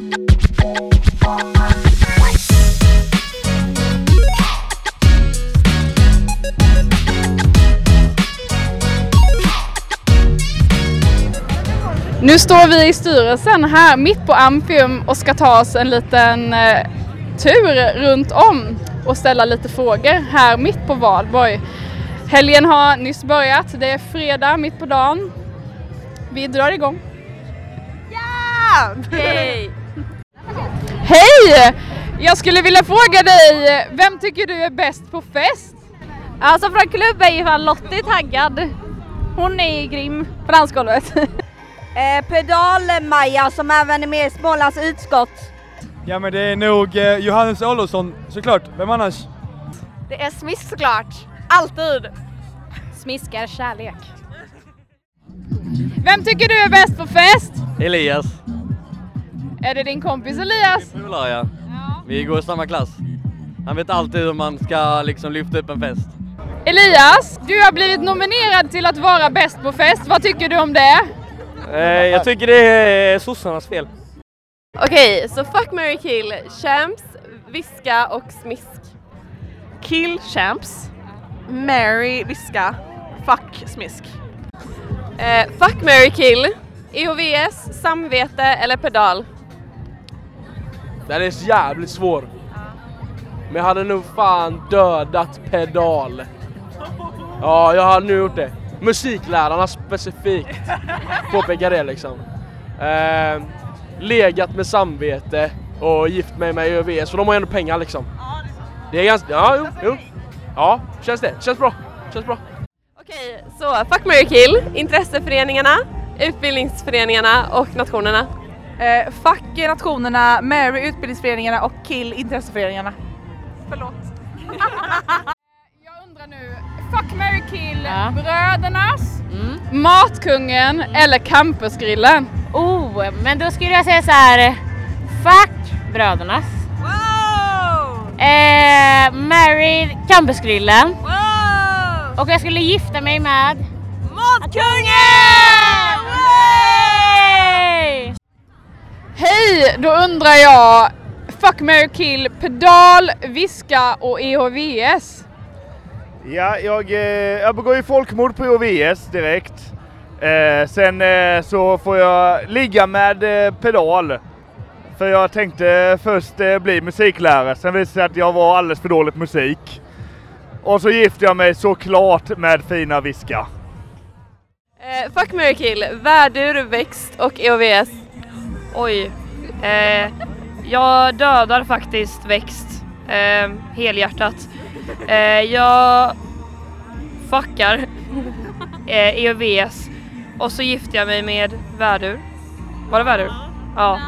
Nu står vi i styrelsen här mitt på Amfium och ska ta oss en liten eh, tur runt om och ställa lite frågor här mitt på Valborg. Helgen har nyss börjat, det är fredag mitt på dagen. Vi drar igång. Ja! Hej! Hej! Jag skulle vilja fråga dig, vem tycker du är bäst på fest? Alltså från klubb är ju fan Lottie taggad. Hon är grym på dansgolvet. Eh, Pedal-Maja som även är med i Smålands utskott. Ja men det är nog eh, Johannes Olofsson såklart, vem annars? Det är smisk såklart. Alltid. Smisk är kärlek. Vem tycker du är bäst på fest? Elias. Är det din kompis Elias? Polar ja. Vi går i samma klass. Han vet alltid hur man ska liksom lyfta upp en fest. Elias, du har blivit nominerad till att vara bäst på fest. Vad tycker du om det? Eh, jag tycker det är sossarnas fel. Okej, så fuck, marry, kill. Champs, viska och smisk. Kill champs, marry viska, fuck smisk. Eh, fuck, marry, kill. EHVS, samvete eller pedal. Den är jävligt svår. Men jag hade nog fan dödat pedal. Ja, jag har nu gjort det. Musiklärarna specifikt påpekar det liksom. Eh, legat med samvete och gift mig med ÖVS, för de har ju ändå pengar liksom. Det är ganska, ja jo, jo. Ja, känns det. Känns bra. Känns bra. Okej, så fuck, marry, kill. Intresseföreningarna, utbildningsföreningarna och nationerna. Eh, fuck nationerna, marry utbildningsföreningarna och kill intresseföreningarna. Förlåt. Jag undrar nu, fuck, marry, kill, brödernas, Matkungen eller campusgrillen? Oh, men då skulle jag säga så här. Fuck brödernas. Eh, marry campusgrillen. Och jag skulle gifta mig med Matkungen! Hej, då undrar jag, fuck, marry, kill, pedal, viska och EHVS? Ja, jag, eh, jag begår ju folkmord på OVS direkt. Eh, sen eh, så får jag ligga med eh, pedal. För jag tänkte först bli musiklärare, sen visade det sig att jag var alldeles för dålig på musik. Och så gifte jag mig såklart med fina Viska. Eh, fuck, marry, kill. Värdur, växt och EHVS. Oj. Eh, jag dödar faktiskt växt. Eh, helhjärtat. Eh, jag fuckar eh, EOVs och så gifter jag mig med värdur. Var det värdur? Ja.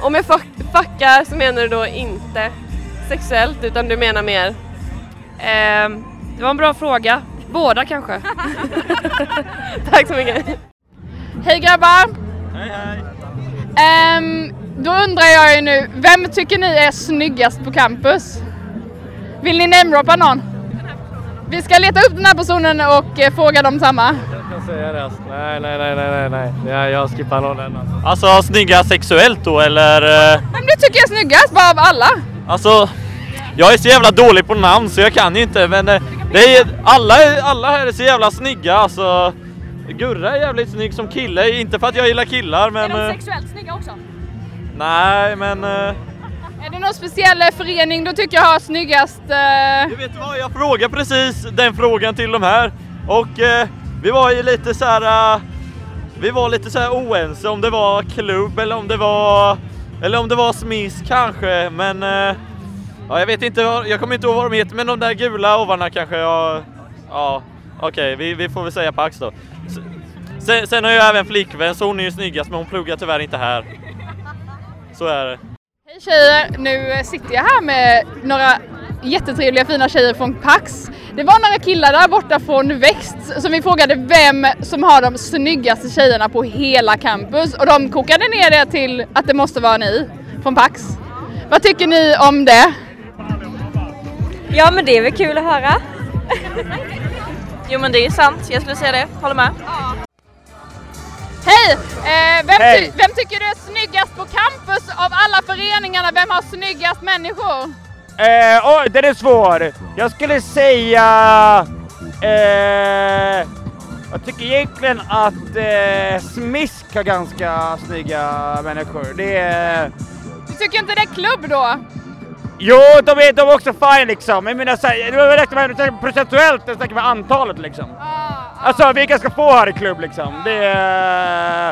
Om jag fuck, fuckar så menar du då inte sexuellt utan du menar mer? Eh, det var en bra fråga. Båda kanske. Tack så mycket. Hej grabbar! Hej hej! Ehm, då undrar jag ju nu, vem tycker ni är snyggast på campus? Vill ni namedroppa någon? Vi ska leta upp den här personen och eh, fråga dem samma. Jag kan säga det. Nej, nej, nej, nej, nej, nej. Jag, jag skippar nog den. Alltså. Alltså snygga sexuellt då eller? eh, Vem du tycker är snyggast bara av alla? Alltså, jag är så jävla dålig på namn så jag kan ju inte men eh, det är, alla, alla här är så jävla snygga alltså. Gurra är jävligt snygg som kille, inte för att jag gillar killar men... Är de eh, sexuellt snygga också? nej men... eh, Är det någon speciell eh, förening du tycker har snyggast? Du vet vad, jag frågade precis den frågan till de här och eh, vi var ju lite så här. vi var lite så här oense om det var klubb eller om det var eller om det var smiss kanske men eh, ja, jag vet inte, jag kommer inte ihåg vad de heter men de där gula ovarna kanske jag ja okej vi, vi får väl säga Pax då. Sen, sen har jag även flickvän så hon är ju snyggast men hon pluggar tyvärr inte här. Så är det. Hej tjejer! Nu sitter jag här med några jättetrevliga fina tjejer från Pax. Det var några killar där borta från Växt som vi frågade vem som har de snyggaste tjejerna på hela campus och de kokade ner det till att det måste vara ni från Pax. Vad tycker ni om det? Ja men det är väl kul att höra. Jo men det är sant, jag skulle säga det. Håller med. Hej! Eh, vem, Hej. Ty vem tycker du är snyggast på campus av alla föreningarna? Vem har snyggast människor? Eh, oj, den är svår. Jag skulle säga... Eh, jag tycker egentligen att eh, Smisk har ganska snygga människor. Det är... Du tycker inte det är klubb då? Jo, de är, de är också fine liksom. Jag menar det var rätt med procentuellt, jag snackar med antalet liksom. Alltså vi är ganska få här i klubb liksom. Det är...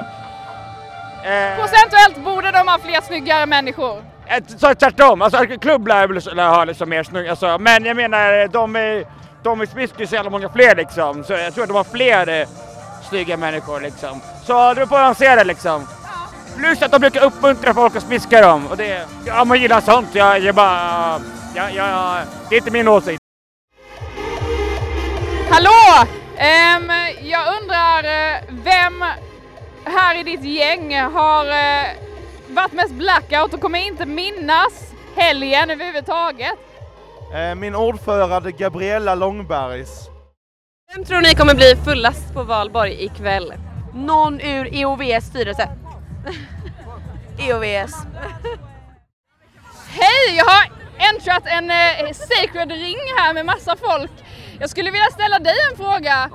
Eh, Procentuellt borde de ha fler snyggare människor. Eh, Så tvärtom, alltså klubb lär lär ha liksom mer snygg, alltså, men jag menar de är, de är smiskar så jävla många fler liksom, så jag tror att de har fler eh, snygga människor liksom. Så man ser det liksom. Plus att de brukar uppmuntra folk att smiska dem och det, ja man gillar sånt, jag, jag bara, ja, ja, det är inte min åsikt. Hallå! Ehm, jag undrar eh, vem här i ditt gäng har eh, varit mest blackout och kommer inte minnas helgen överhuvudtaget? Eh, Min ordförande Gabriella Långbergs. Vem tror ni kommer bli fullast på valborg ikväll? Någon ur EOVs styrelse. EOVs. Hej! Jag har entrat en eh, sacred ring här med massa folk. Jag skulle vilja ställa dig en fråga.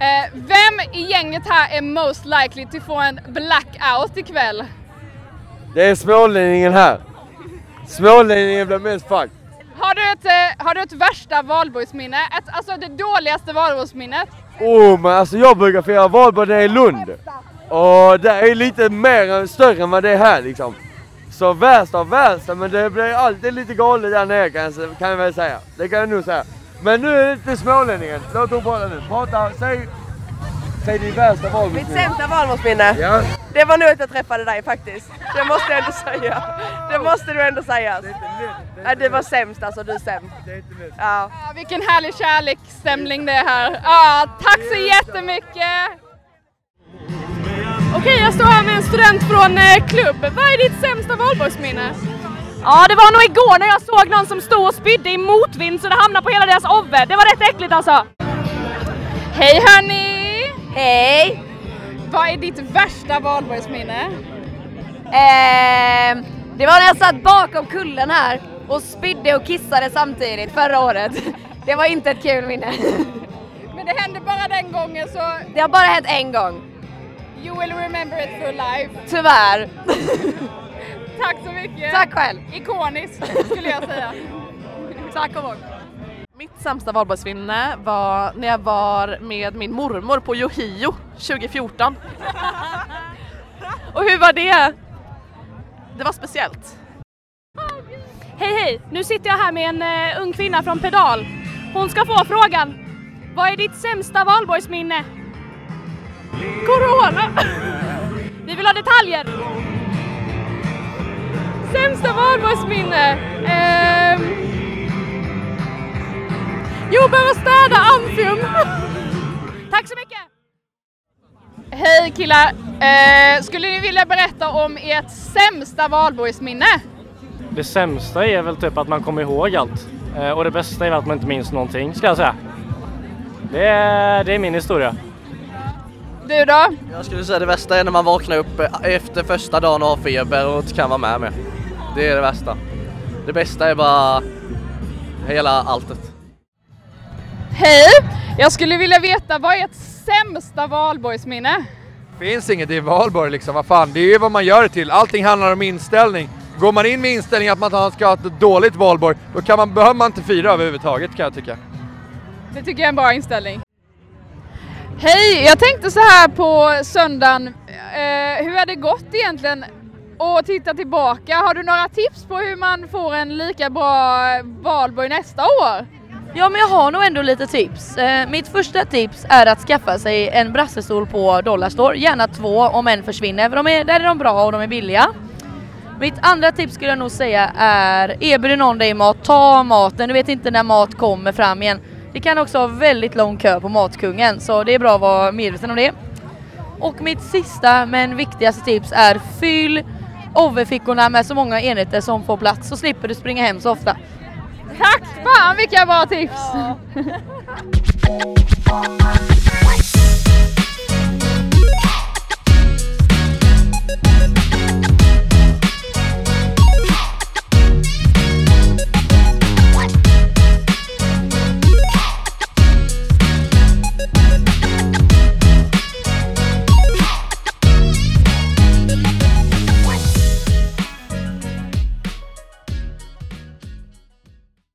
Eh, vem i gänget här är most likely till få en blackout ikväll? Det är smålänningen här. Smålänningen blir mest fucked. Har du ett, eh, har du ett värsta valborgsminne? Ett, alltså det dåligaste valborgsminnet? Oh, men alltså jag brukar fira valborg nere i Lund. Och det är lite mer, större än vad det är här liksom. Så värst av värsta, men det blir alltid lite galet där nere kan jag, kan jag väl säga. Det kan jag nog säga. Men nu är det inte smålänningen. Låt hon prata nu. Prata, säg, säg din värsta Mitt valborgsminne. sämsta valborgsminne? Ja. Det var nu att jag träffade dig faktiskt. Det måste jag ändå säga. Det måste du ändå säga. Ja, du var sämst alltså, du är sämst. Ja. Ja, vilken härlig kärleksstämning det är här. Ja, tack så jättemycket! Okej, jag står här med en student från eh, klubb. Vad är ditt sämsta valborgsminne? Ja, det var nog igår när jag såg någon som stod och spydde i motvind så det hamnade på hela deras ovve. Det var rätt äckligt alltså. Hej hörni! Hej! Vad är ditt värsta valborgsminne? Ehm, det var när jag satt bakom kullen här och spydde och kissade samtidigt förra året. Det var inte ett kul minne. Men det hände bara den gången så Det har bara hänt en gång. You will remember it for life. Tyvärr. Tack så mycket! Tack själv. Ikoniskt skulle jag säga. Tack och bock. Mitt sämsta valborgsminne var när jag var med min mormor på Yohio 2014. Och hur var det? Det var speciellt. Hej hej! Nu sitter jag här med en eh, ung kvinna från Pedal. Hon ska få frågan. Vad är ditt sämsta valborgsminne? Corona! Vi vill ha detaljer! Sämsta valborgsminne? Ehm... Jo, behöva städa Amfium! Tack så mycket! Hej killar! Eh, skulle ni vilja berätta om ert sämsta valborgsminne? Det sämsta är väl typ att man kommer ihåg allt. Eh, och det bästa är väl att man inte minns någonting, ska jag säga. Det är, det är min historia. Du då? Jag skulle säga det värsta är när man vaknar upp eh, efter första dagen och har feber och inte kan vara med mer. Det är det värsta. Det bästa är bara hela alltet. Hej! Jag skulle vilja veta vad är ert sämsta valborgsminne? Finns inget, det är valborg liksom, vad fan, det är ju vad man gör det till. Allting handlar om inställning. Går man in med inställning att man ska ha ett dåligt valborg, då kan man, behöver man inte fira överhuvudtaget kan jag tycka. Det tycker jag är en bra inställning. Hej! Jag tänkte så här på söndagen, eh, hur har det gått egentligen? Och titta tillbaka, har du några tips på hur man får en lika bra eh, valborg nästa år? Ja men jag har nog ändå lite tips. Eh, mitt första tips är att skaffa sig en brassestol på Dollarstore, gärna två om en försvinner för de är, där är de bra och de är billiga. Mitt andra tips skulle jag nog säga är erbjuder någon dig mat, ta maten, du vet inte när mat kommer fram igen. Det kan också ha väldigt lång kö på Matkungen så det är bra att vara medveten om det. Och mitt sista men viktigaste tips är fyll overfickorna med så många enheter som får plats så slipper du springa hem så ofta. Tack! Fan vilka bra tips!